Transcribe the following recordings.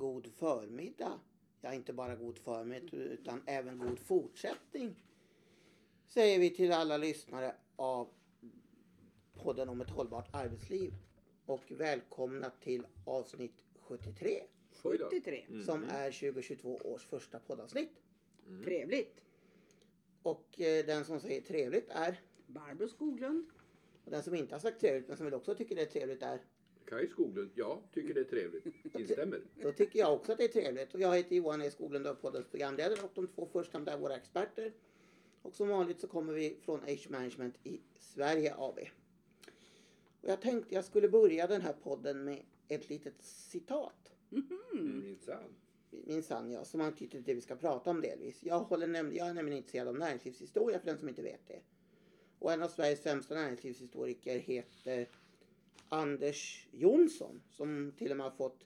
god förmiddag. Ja, inte bara god förmiddag utan även god fortsättning. Säger vi till alla lyssnare av podden om ett hållbart arbetsliv. Och välkomna till avsnitt 73 Oj då. 73. som är 2022 års första poddavsnitt. Trevligt. Och eh, den som säger trevligt är, Barbro Skoglund. och den som inte har sagt trevligt men som väl också tycker det är trevligt är, Kaj Skoglund, ja, tycker det är trevligt. Instämmer. då tycker jag också att det är trevligt. Och jag heter Johan E Skoglund och är poddens programledare och de två första är våra experter. Och som vanligt så kommer vi från Age Management i Sverige AB. Och jag tänkte jag skulle börja den här podden med ett litet citat. Mm, Minsann. Minsann ja, som anknyter till det vi ska prata om delvis. Jag, håller näm- jag är nämligen intresserad av näringslivshistoria för den som inte vet det. Och en av Sveriges främsta näringslivshistoriker heter Anders Jonsson som till och med har fått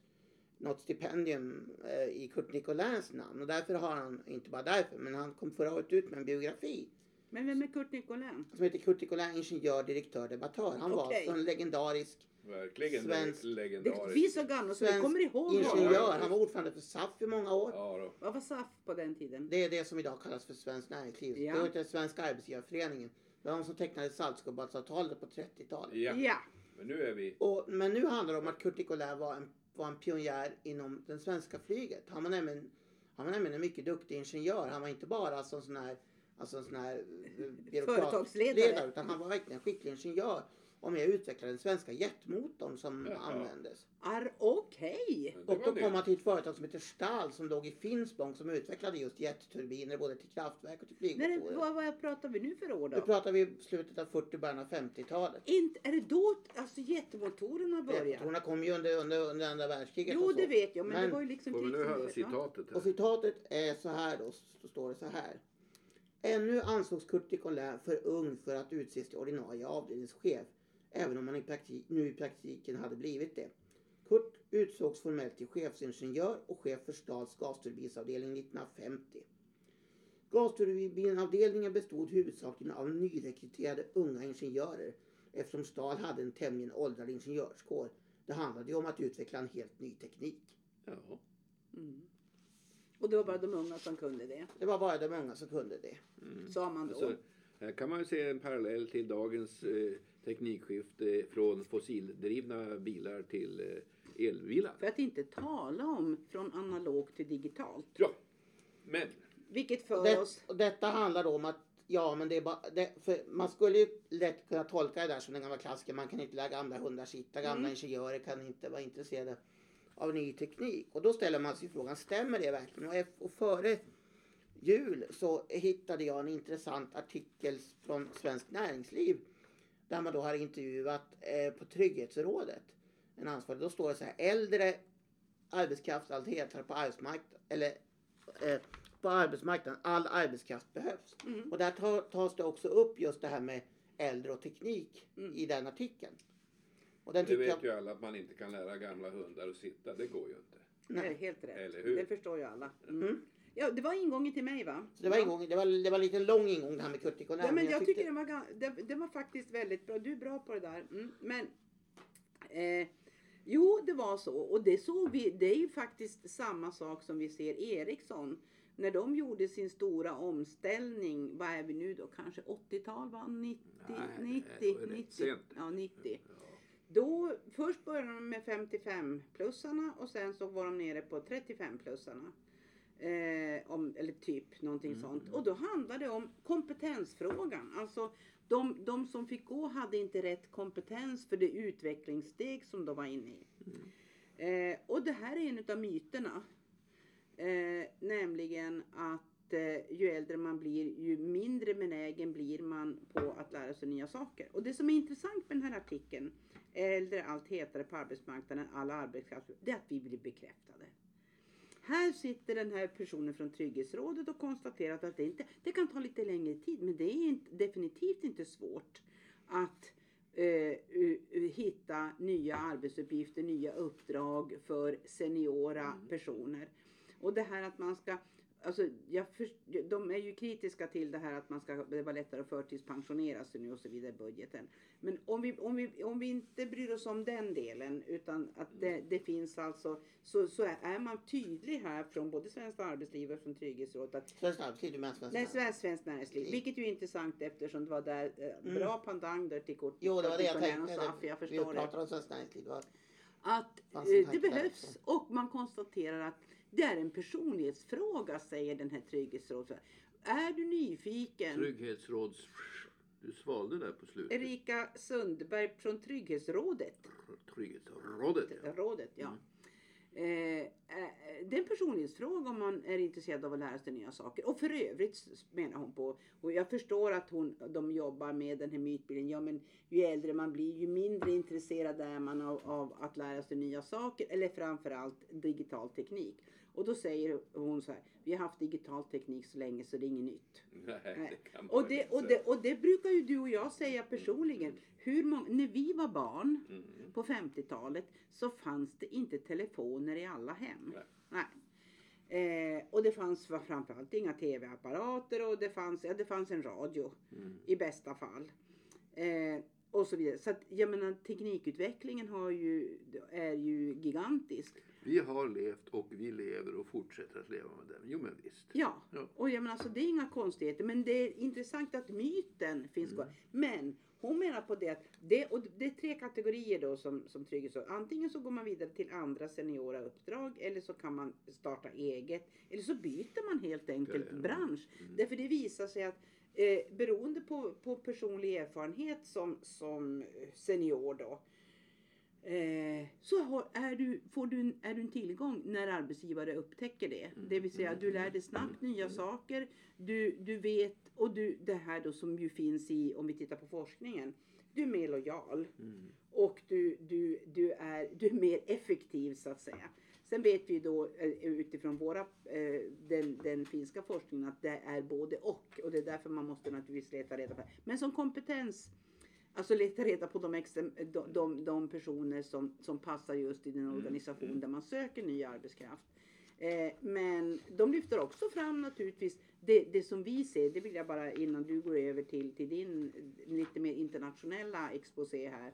något stipendium eh, i Kurt Nicolins namn. Och därför har han, inte bara därför, men han kom förra året ut med en biografi Men vem är Kurt Nicolin? som heter Kurt Nicolin, ingenjör, direktör, debattör. Han var Okej. alltså en legendarisk Verkligen Svensk- legendarisk. vi är så gamla så vi svensk kommer ihåg ingenjör. Han var ordförande för SAF i många år. Ja. Vad var SAF på den tiden? Det är det som idag kallas för Svenskt Näringsliv. Ja. Det heter Svenska Arbetsgivareföreningen. Det var de som tecknade Saltsjöbadsavtalet på 30-talet. Ja. Ja. Men nu är vi... Och, men nu handlar det om att Kurt Nicolin var en, var en pionjär inom det svenska flyget. Han var nämligen, han var nämligen en mycket duktig ingenjör. Han var inte bara alltså en sån här, alltså en sån här eh, byråkrat- Företagsledare. ledare, Utan han var verkligen en skicklig ingenjör. Och med och utvecklade den svenska jetmotorn som Jaha. användes. Är okej. Det Och då kom det. han till ett företag som heter Stahl som låg i Finspång som utvecklade just jetturbiner både till kraftverk och till När det, flygmotorer. vad, vad pratar vi nu för år Nu då? pratar vi slutet av 40 början av 50-talet. Inte, är det då alltså jetmotorerna började? Jetmotorerna kom ju under, under, under andra världskriget Jo och så. det vet jag men, Men- det var ju liksom Får vi nu höra det- ja. citatet Och här. citatet är så här då, så står det så här. Ännu ansågs Kurt Nicolin för ung för att utses till ordinarie avdelningschef, även om han i praktik, nu i praktiken hade blivit det. Kurt utsågs formellt till chefsingenjör och chef för Stahls gasturbinavdelning 1950. Gasturbinavdelningen bestod huvudsakligen av nyrekryterade unga ingenjörer eftersom Stahl hade en tämligen åldrad ingenjörskår. Det handlade ju om att utveckla en helt ny teknik. Ja. Mm. Och det var bara de unga som kunde det. Det var bara de unga som kunde det. Sa man då. Alltså, här kan man ju se en parallell till dagens eh, teknikskifte från fossildrivna bilar till eh, elbilar. För att inte tala om från analogt till digitalt. Ja, men Vilket för Det, oss... och detta handlar om att Ja men det är bara, det, för man skulle ju lätt kunna tolka det där som den gamla klassiken. Man kan inte lära gamla hundar sitta. Gamla Mm. ingenjörer kan inte vara intresserade av ny teknik. Och då ställer man sig frågan, stämmer det verkligen? Och, och före jul så hittade jag en intressant artikel från Svenskt Näringsliv. Där man då har intervjuat eh, på Trygghetsrådet. En ansvarig. Då står det så här, äldre arbetskraft allt hetare på arbetsmarknaden. Eller eh, på arbetsmarknaden. All arbetskraft behövs. Mm. Och där tar, tas det också upp just det här med äldre och teknik Mm. i den artikeln. Och den det vet jag, ju alla att man inte kan lära gamla hundar att sitta. Det går ju inte. Nej. helt rätt. Eller hur? Det förstår ju alla. Mm. Ja, det var ingången till mig va? Det var, ja. ingång, det, var, det var en liten lång ingång det här med Kurt Nicolin. Ja, men jag tycker tyckte- det var, ga- det, det var faktiskt väldigt bra. Du är bra på det där. Mm. Men eh, jo, det var så. Och det såg vi. Det är ju faktiskt samma sak som vi ser Ericsson. När de gjorde sin stora omställning, vad är vi nu då? Kanske 80-tal va? 90? Nej, 90? det var rätt 90 sent. ja, 90. Ja. Då, först började de med 55-plussarna och sen så var de nere på 35-plussarna. Eh, om, eller typ någonting Mm, sånt. Och då handlade det om kompetensfrågan. Alltså de, de som fick gå hade inte rätt kompetens för det utvecklingssteg som de var inne i. Mm. Eh, och det här är en av myterna. Eh, nämligen att eh, ju äldre man blir ju mindre benägen blir man på att lära sig nya saker. Och det som är intressant med den här artikeln, äldre allt hetare på arbetsmarknaden, alla arbetskraft, det är att vi blir bekräftade. Här sitter den här personen från Trygghetsrådet och konstaterat att det, inte, det kan ta lite längre tid men det är inte, definitivt inte svårt att eh, hitta nya arbetsuppgifter, nya uppdrag för seniora personer. Och det här att man ska alltså, jag för, de är ju kritiska till det här att man ska, det var lättare att förtidspensionera sig nu och så vidare i budgeten. Men om vi, om vi, om vi inte bryr oss om den delen utan att det, det finns alltså så, så är man tydlig här från både Svenskt Arbetsliv och från Trygghetsrådet att Svenskt Arbetsliv, du menar Svenskt Nej, Näringsliv? Svenskt, svenskt näringsliv. Vilket ju är intressant eftersom det var där eh, bra pandang där till kort. Jo, det var det jag tänkte. SAF, jag Vi förstår det. pratar om Svenskt Näringsliv. Var- Att eh, det behövs och man konstaterar att det är en personlighetsfråga säger den här trygghetsrådet. Är du nyfiken? Trygghetsråds... Du svalde där på slutet. Erika Sundberg från Trygghetsrådet. Trygghetsrådet. Ja. Rådet, ja. Eh, eh, det är en personlighetsfråga om man är intresserad av att lära sig nya saker. Och för övrigt menar hon på, och jag förstår att hon, de jobbar med den här mytbilden, ja men ju äldre man blir ju mindre intresserad är man av, av att lära sig nya saker eller framförallt digital teknik. Och då säger hon så här, vi har haft digital teknik så länge så det är inget nytt. Nej, Nej. det Och det, och, det, och det brukar ju du och jag säga personligen. Hur många, när vi var barn Mm. på 50-talet så fanns det inte telefoner i alla hem. Nej. Nej. Eh, och det fanns framförallt inga tv-apparater och det fanns, ja, det fanns en radio Mm. i bästa fall. Eh, och så vidare. Så att, jag menar teknikutvecklingen har ju, är ju gigantisk. Vi har levt och vi lever och fortsätter att leva med den. Jo men visst. Ja, Ja. och jag menar alltså det är inga konstigheter. Men det är intressant att myten finns kvar. Men hon menar på det att det, och det är tre kategorier då som, som Trygghets Antingen så går man vidare till andra seniora uppdrag eller så kan man starta eget. Eller så byter man helt enkelt Ja, ja. bransch. Därför det visar sig att eh, beroende på, på personlig erfarenhet som, som senior då Eh, så har, är, du, får du, en- är du en tillgång när arbetsgivare upptäcker det. Det vill säga du lär dig snabbt nya saker. Du, du vet, och du, det här då som ju finns i, om vi tittar på forskningen. Du är mer lojal Mm. och du, du, du, är, du är mer effektiv så att säga. Sen vet vi då eh, utifrån våra, eh, den, den finska forskningen att det är både och. Och det är därför man måste naturligtvis leta reda på det. Men som kompetens, alltså leta reda på de, de, de, de personer som, som passar just i den organisation där man söker ny arbetskraft. Eh, men de lyfter också fram naturligtvis det, det som vi ser, det vill jag bara innan du går över till, till din lite mer internationella exposé här.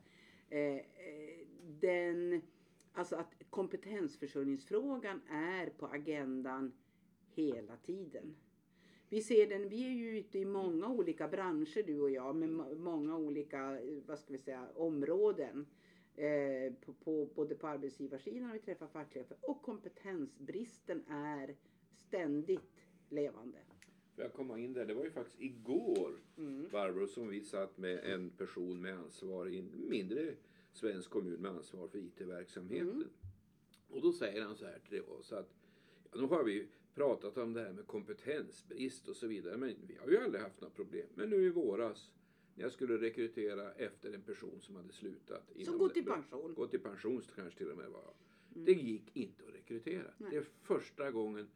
Alltså att kompetensförsörjningsfrågan är på agendan hela tiden. Vi ser den, vi är ju ute i många olika branscher du och jag med må- många olika, eh, vad ska vi säga, områden. Eh, på, på, både på arbetsgivarsidan och vi träffar fackliga och kompetensbristen är ständigt levande. Får jag komma in där? Det var ju faktiskt igår, Mm. Barbro, som vi satt med en person med ansvar i en mindre svensk kommun med ansvar för IT-verksamheten. Mm. Och då säger han så här till oss att ja, nu har vi pratat om det här med kompetensbrist och så vidare, men vi har ju aldrig haft några problem. Men nu i våras när jag skulle rekrytera efter en person som hade slutat. Som gått i pension. Gått i pension kanske till och med var. Mm. Det gick inte att rekrytera. Nej. Det är första gången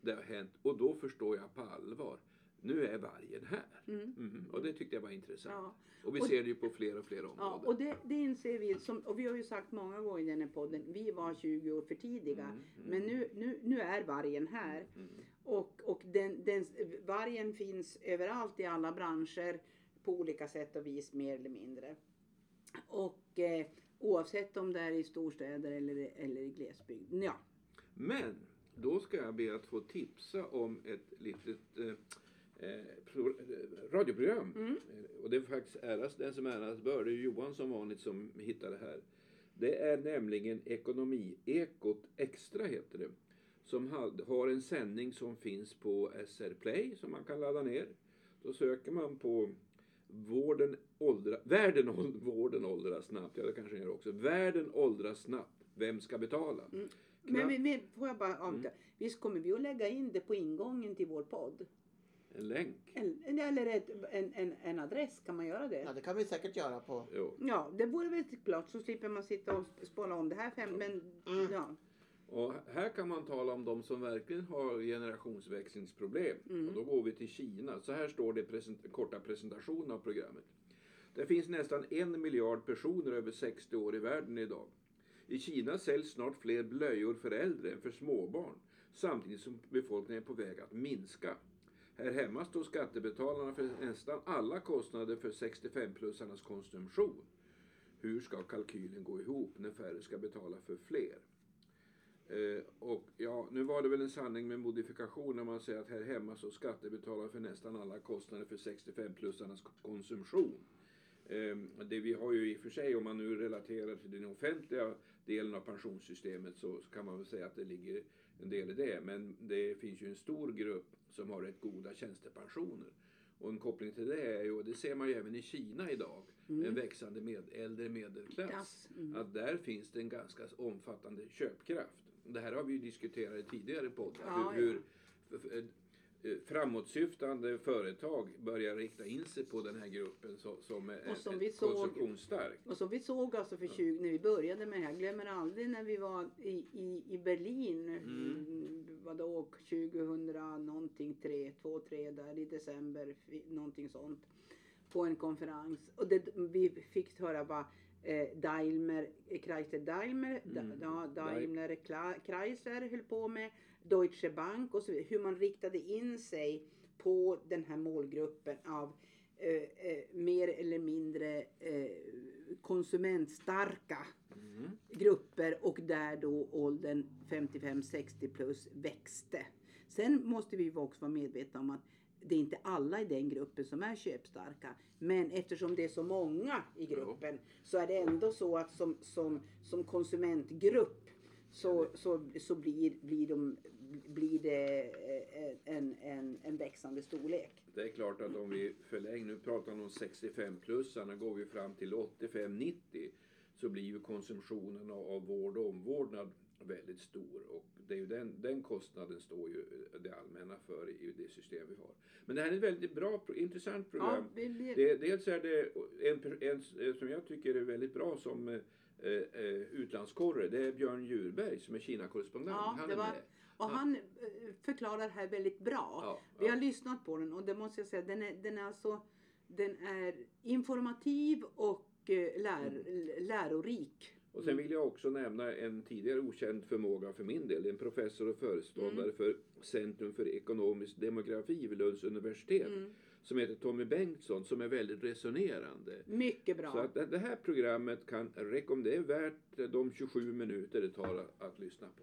det har hänt och då förstår jag på allvar. Nu är vargen här. Mm. Mhm. Och det tyckte jag var intressant. Ja. Och vi Och- ser det ju på fler och fler Ja, områden. och det, det inser vi, som, och vi har ju sagt många gånger i den här podden, vi var 20 år för tidiga. Mm, mm. Men nu, nu, nu är vargen här. Mm. Och, och den, den, vargen finns överallt i alla branscher på olika sätt och vis mer eller mindre. Och eh, oavsett om det är i storstäder eller, eller i glesbygd. Ja. Men då ska jag be att få tipsa om ett litet eh, radioprogram. Mm. Eh, Och det är faktiskt äras den som äras bör. Det är Johan som vanligt som hittar det här. Det är nämligen Ekonomiekot Extra heter det. Som har en sändning som finns på SR Play som man kan ladda ner. Då söker man på vården åldra, världen, vården åldras snabbt. Ja det kanske gör också. Världen åldras snabbt. Vem ska betala? Mm. Men, men, men får jag bara avbryta. Mm. Visst kommer vi att lägga in det på ingången till vår podd? En länk. En- Eller ett, en, en, en adress, kan man göra det? Ja, det kan vi säkert göra på... Jo. Ja, det vore väl klart så slipper man sitta och spåna om det här fem, men Mm. ja. Och här kan man tala om de som verkligen har generationsväxlingsproblem. Mm. Och då går vi till Kina. Så här står det i present- korta presentation av programmet. Det finns nästan en miljard personer över 60 år i världen idag. I Kina säljs snart fler blöjor för äldre än för småbarn. samtidigt som befolkningen är på väg att minska. Här hemma står skattebetalarna för nästan alla kostnader för 65-plussarnas konsumtion. Hur ska kalkylen gå ihop när färre ska betala för fler? Eh, och ja, nu var det väl en sanning med modifikation när man säger att här hemma så skattebetalar för nästan alla kostnader för 65-plussarnas konsumtion. Eh, det vi har ju i och för sig, om man nu relaterar till den offentliga delen av pensionssystemet så kan man väl säga att det ligger en del i det. Men det finns ju en stor grupp som har rätt goda tjänstepensioner. Och en koppling till det är ju, och det ser man ju även i Kina idag, Mm. en växande med, äldre medelklass. Klass, mm. Att där finns det en ganska omfattande köpkraft. Det här har vi ju diskuterat i tidigare poddar. Ja, hur, hur f- f- eh, framåtsyftande företag börjar rikta in sig på den här gruppen som är Och som vi såg- konsumtionsstark. Och som vi såg alltså för 20, när vi började med det här, glömmer aldrig när vi var i, i, i Berlin, mm. vadå 2000 någonting, 3, 2, 3 där i december, någonting sånt. På en konferens. Och det, vi fick höra vad eh, Daimler, Chrysler Daimler, Mm. da, Daimler Chrysler höll på med, Deutsche Bank och så vidare. Hur man riktade in sig på den här målgruppen av eh, eh, mer eller mindre eh, konsumentstarka Mm. grupper och där då åldern 55-60 plus växte. Sen måste vi också vara medvetna om att det är inte alla i den gruppen som är köpstarka. Men eftersom det är så många i gruppen så är det ändå så att som, som, som konsumentgrupp så, så, så blir, blir, de, blir det eh, en, en, en växande storlek. Det är klart att om vi förlänger, nu pratar man om 65-plussarna, går vi fram till 85-90 så blir ju konsumtionen av, av vård och omvårdnad väldigt stor. Och det är ju den, den kostnaden står ju det allmänna för i det system vi har. Men det här är ett väldigt bra, intressant program. Ja, blir, Det, dels är det en, en som jag tycker är väldigt bra som eh, eh, utlandskorre. Det är Björn Djurberg som är Kina-korrespondent. Ja, Han det är var- med. och han eh, förklarar här väldigt bra. Ja, Vi har ja. lyssnat på den och det måste jag säga, den är, den är alltså den är informativ och eh, lär, Mm. lärorik. Och sen vill jag också nämna en tidigare okänd förmåga för min del. En professor och föreståndare Mm. för Centrum för ekonomisk demografi vid Lunds universitet. Mm. Som heter Tommy Bengtsson som är väldigt resonerande. Mycket bra. Så att det här programmet kan rekommendera, det är värt de 27 minuter det tar att, att lyssna på.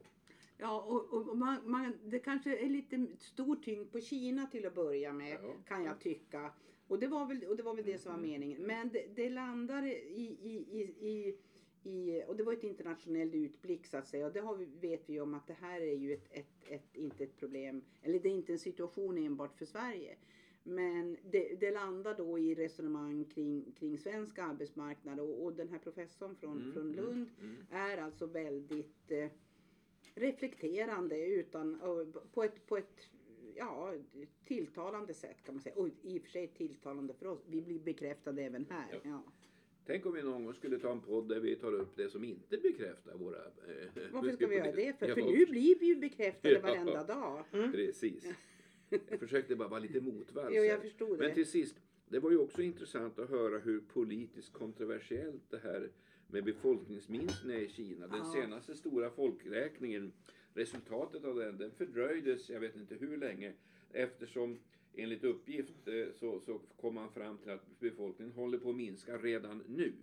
Ja, och, och man, man, det kanske är lite stor tyngd på Kina till att börja med, Ja. kan jag tycka. Och det var väl, och det, var väl det som var meningen. Men det, det landar i, i, i, i, i, och det var ett internationellt utblick så att säga. Och det har vi, vet vi om att det här är ju ett, ett, ett, inte ett problem, eller det är inte en situation enbart för Sverige. Men det, det landar då i resonemang kring, kring svensk arbetsmarknad och, och den här professorn från, Mm, från mm, Lund mm. är alltså väldigt eh, reflekterande utan, på, ett, på ett ja, tilltalande sätt kan man säga. Och i och för sig tilltalande för oss. Vi blir bekräftade även här. Ja. Tänk om vi någon gång skulle ta en podd där vi tar upp det som inte bekräftar våra... Eh, Varför ska vi göra det? För, Ja, för nu blir vi ju bekräftade Ja. varenda dag. Precis. Jag försökte bara vara lite motvalls. Jo, jag förstod Men det. till sist, det var ju också intressant att höra hur politiskt kontroversiellt det här med befolkningsminskningen i Kina. Den Ja. senaste stora folkräkningen, resultatet av den, den fördröjdes, jag vet inte hur länge, eftersom enligt uppgift eh, så, så kom man fram till att befolkningen håller på att minska redan nu.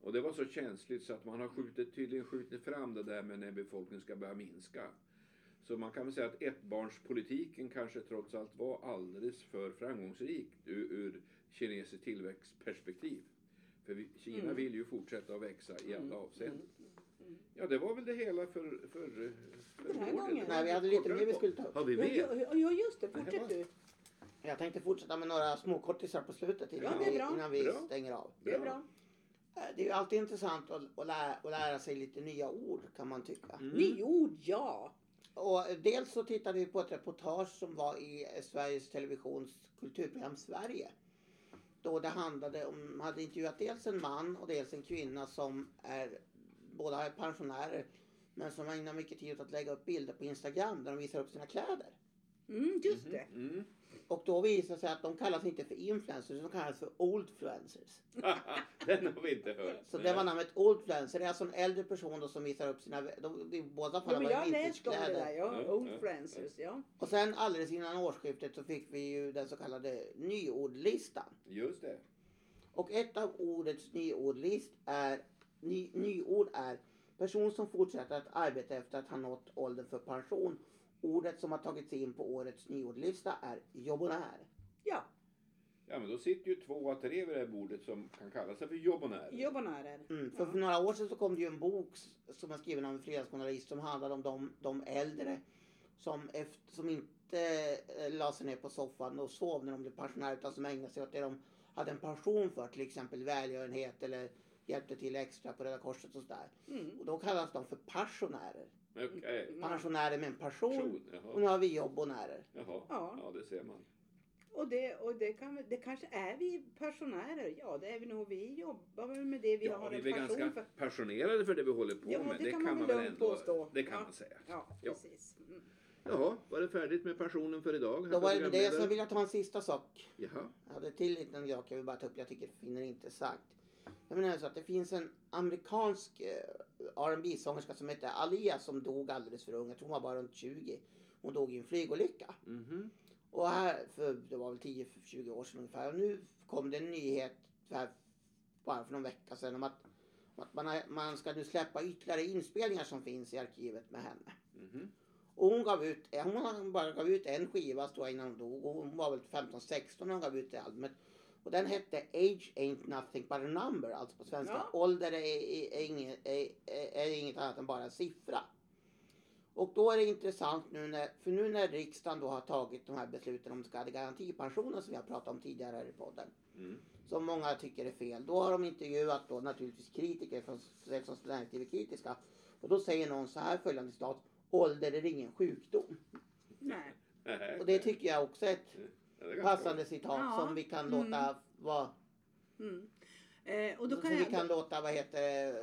Och det var så känsligt så att man har skjutit, tydligen skjutit fram det där med när befolkningen ska börja minska. Så man kan väl säga att ettbarnspolitiken kanske trots allt var alldeles för framgångsrik ur, ur kinesiskt tillväxtperspektiv. För vi, Kina Mm. vill ju fortsätta att växa i alla Mm, avseenden. Ja, det var väl det hela för, för, för Den här gången. Nej, vi hade lite mer vi skulle ta upp. Har vi mer? ja, ja, just det. Fortsätt du. Jag tänkte fortsätta med några småkortisar på slutet innan, Ja, vi, innan vi Bra. stänger av. Det är bra. Eh, Det är ju alltid intressant att, att, lära, att lära sig lite nya ord kan man tycka. Mm. Nyord, ja. Och eh, dels så tittade vi på ett reportage som var i eh, Sveriges Televisions kulturprogram Sverige. Då det handlade om, hade intervjuat dels en man och dels en kvinna som är, båda är pensionärer. Men som ägnar mycket tid åt att lägga upp bilder på Instagram där de visar upp sina kläder. Mm, just det. Mm. Och då visar det sig att de kallas inte för influencers, de kallas för oldfluencers. Den har vi inte hört. Så det var namnet oldfluencer. Det är alltså en äldre person då som visar upp sina, de, i båda Ja, fallen men var jag det har läst om det där. Ja, Ja, Old ja, Francis. Ja. Och sen alldeles innan årsskiftet så fick vi ju den så kallade nyordlistan. Just det. Och ett av ordets nyordlist är, ny, nyord är person som fortsätter att arbeta efter att ha nått åldern för pension. Ordet som har tagits in på årets nyordlista är jobbonär. ja, Ja, men då sitter ju två av tre vid det här bordet som kan kalla sig för jobbonärer. jobbonärer. Mm, för, Ja. för några år sedan så kom det ju en bok s- som är skriven av en fredagsjournalist som handlade om de, de äldre som, efter, som inte eh, la sig ner på soffan och sov när de blev pensionärer utan som ägnade sig åt det de hade en pension för, till exempel välgörenhet eller hjälpte till extra på Röda Korset och sådär. Mm. Och då kallas de för passionärer. Okej. Pensionärer med en passion. Person, Och nu har vi jobbonärer. Jaha. Ja. Ja, det ser man. Och, det, och det, kan, det kanske är vi pensionärer. Ja, det är vi nog. Vi jobbar väl med det vi Ja, har vi är en passion ganska för. passionerade för det vi håller på Ja, med. det kan man väl lugnt ändå, påstå. Det kan Ja. man säga. Ja, Ja. precis. Mm. Jaha, var det färdigt med passionen för idag? Då var det det. Sen vill jag ta en sista sak. Jaha. Jag hade till en liten sak jag vill bara ta upp. Jag tycker finner det intressant. Jag menar så att det finns en amerikansk eh, R&B sångerska som heter Alia som dog alldeles för ung. Jag tror hon var bara runt 20. Hon dog i en flygolycka. Mhm. Och här, för det var väl 10-20 år sedan ungefär. Och nu kom det en nyhet här, bara för någon vecka sedan om att, om att man, har, man ska nu släppa ytterligare inspelningar som finns i arkivet med henne. Mhm. Och hon gav ut, hon bara gav ut en skiva tror jag innan hon dog. Och hon var väl 15-16 när hon gav ut det albumet. Och den hette Age Ain't Nothing But A Number, alltså på svenska. Ja. Ålder är, är, är, inget, är, inget annat än bara en siffra. Och då är det intressant nu när, för nu när riksdagen då har tagit de här besluten om skadegarantipensionen som vi har pratat om tidigare här i podden. Mm. Som många tycker är fel. Då har de intervjuat då naturligtvis kritiker från som näringslivet är kritiska. Och då säger någon så här följande citat. Ålder är ingen sjukdom. Nej. Nej, Och det tycker jag också är ett Passande citat Ja. som vi kan Mm. låta vara, Mm. Eh, och då som kan vi jag, kan låta, vad heter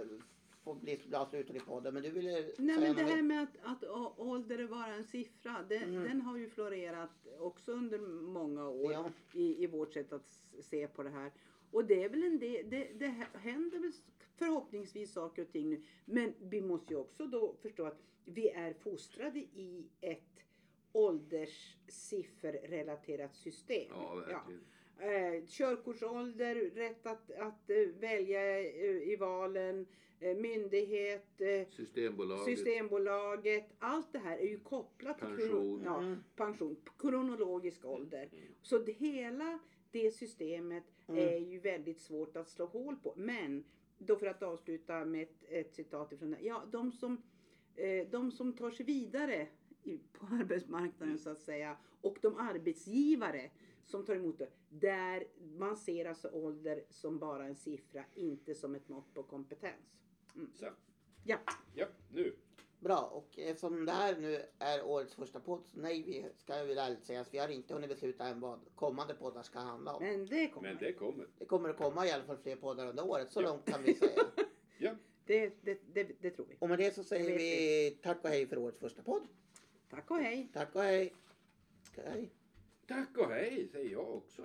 få bli bra slutet i podden. Men du ville Nej säga men det här med att, att å- ålder är bara en siffra. Det, Mm. Den har ju florerat också under många år Ja. i, i vårt sätt att se på det här. Och det är väl en del, det, det händer väl förhoppningsvis saker och ting nu. Men vi måste ju också då förstå att vi är fostrade i ett ålderssifferrelaterat system. Ja, verkligen. Eh, körkortsålder, rätt att, att eh, välja eh, i valen, eh, myndighet, eh, Systembolaget. Systembolaget, allt det här är ju kopplat till Pension. krono- ja, Mm. pension, kronologisk ålder. Mm. Så det, hela det systemet Mm. är ju väldigt svårt att slå hål på. Men då för att avsluta med ett, ett citat ifrån det. Ja, de som, eh, de som tar sig vidare på arbetsmarknaden Mm. så att säga och de arbetsgivare som tar emot det. Där man ser alltså ålder som bara en siffra, inte som ett mått på kompetens. Så. Ja. Ja, nu. Bra, och eftersom det här nu är årets första podd, så nej, vi ska jag väl ärligt säga att vi har inte hunnit besluta än vad kommande poddar ska handla om. Men det kommer. Men det kommer. Det kommer att komma i alla fall fler poddar under året, så Ja. långt kan vi säga. Ja. Det, det, det, det tror vi. Och med det så säger Det vet vi tack och hej för årets första podd. Tack och hej. Tack och hej. Hej. Tack och hej säger jag också.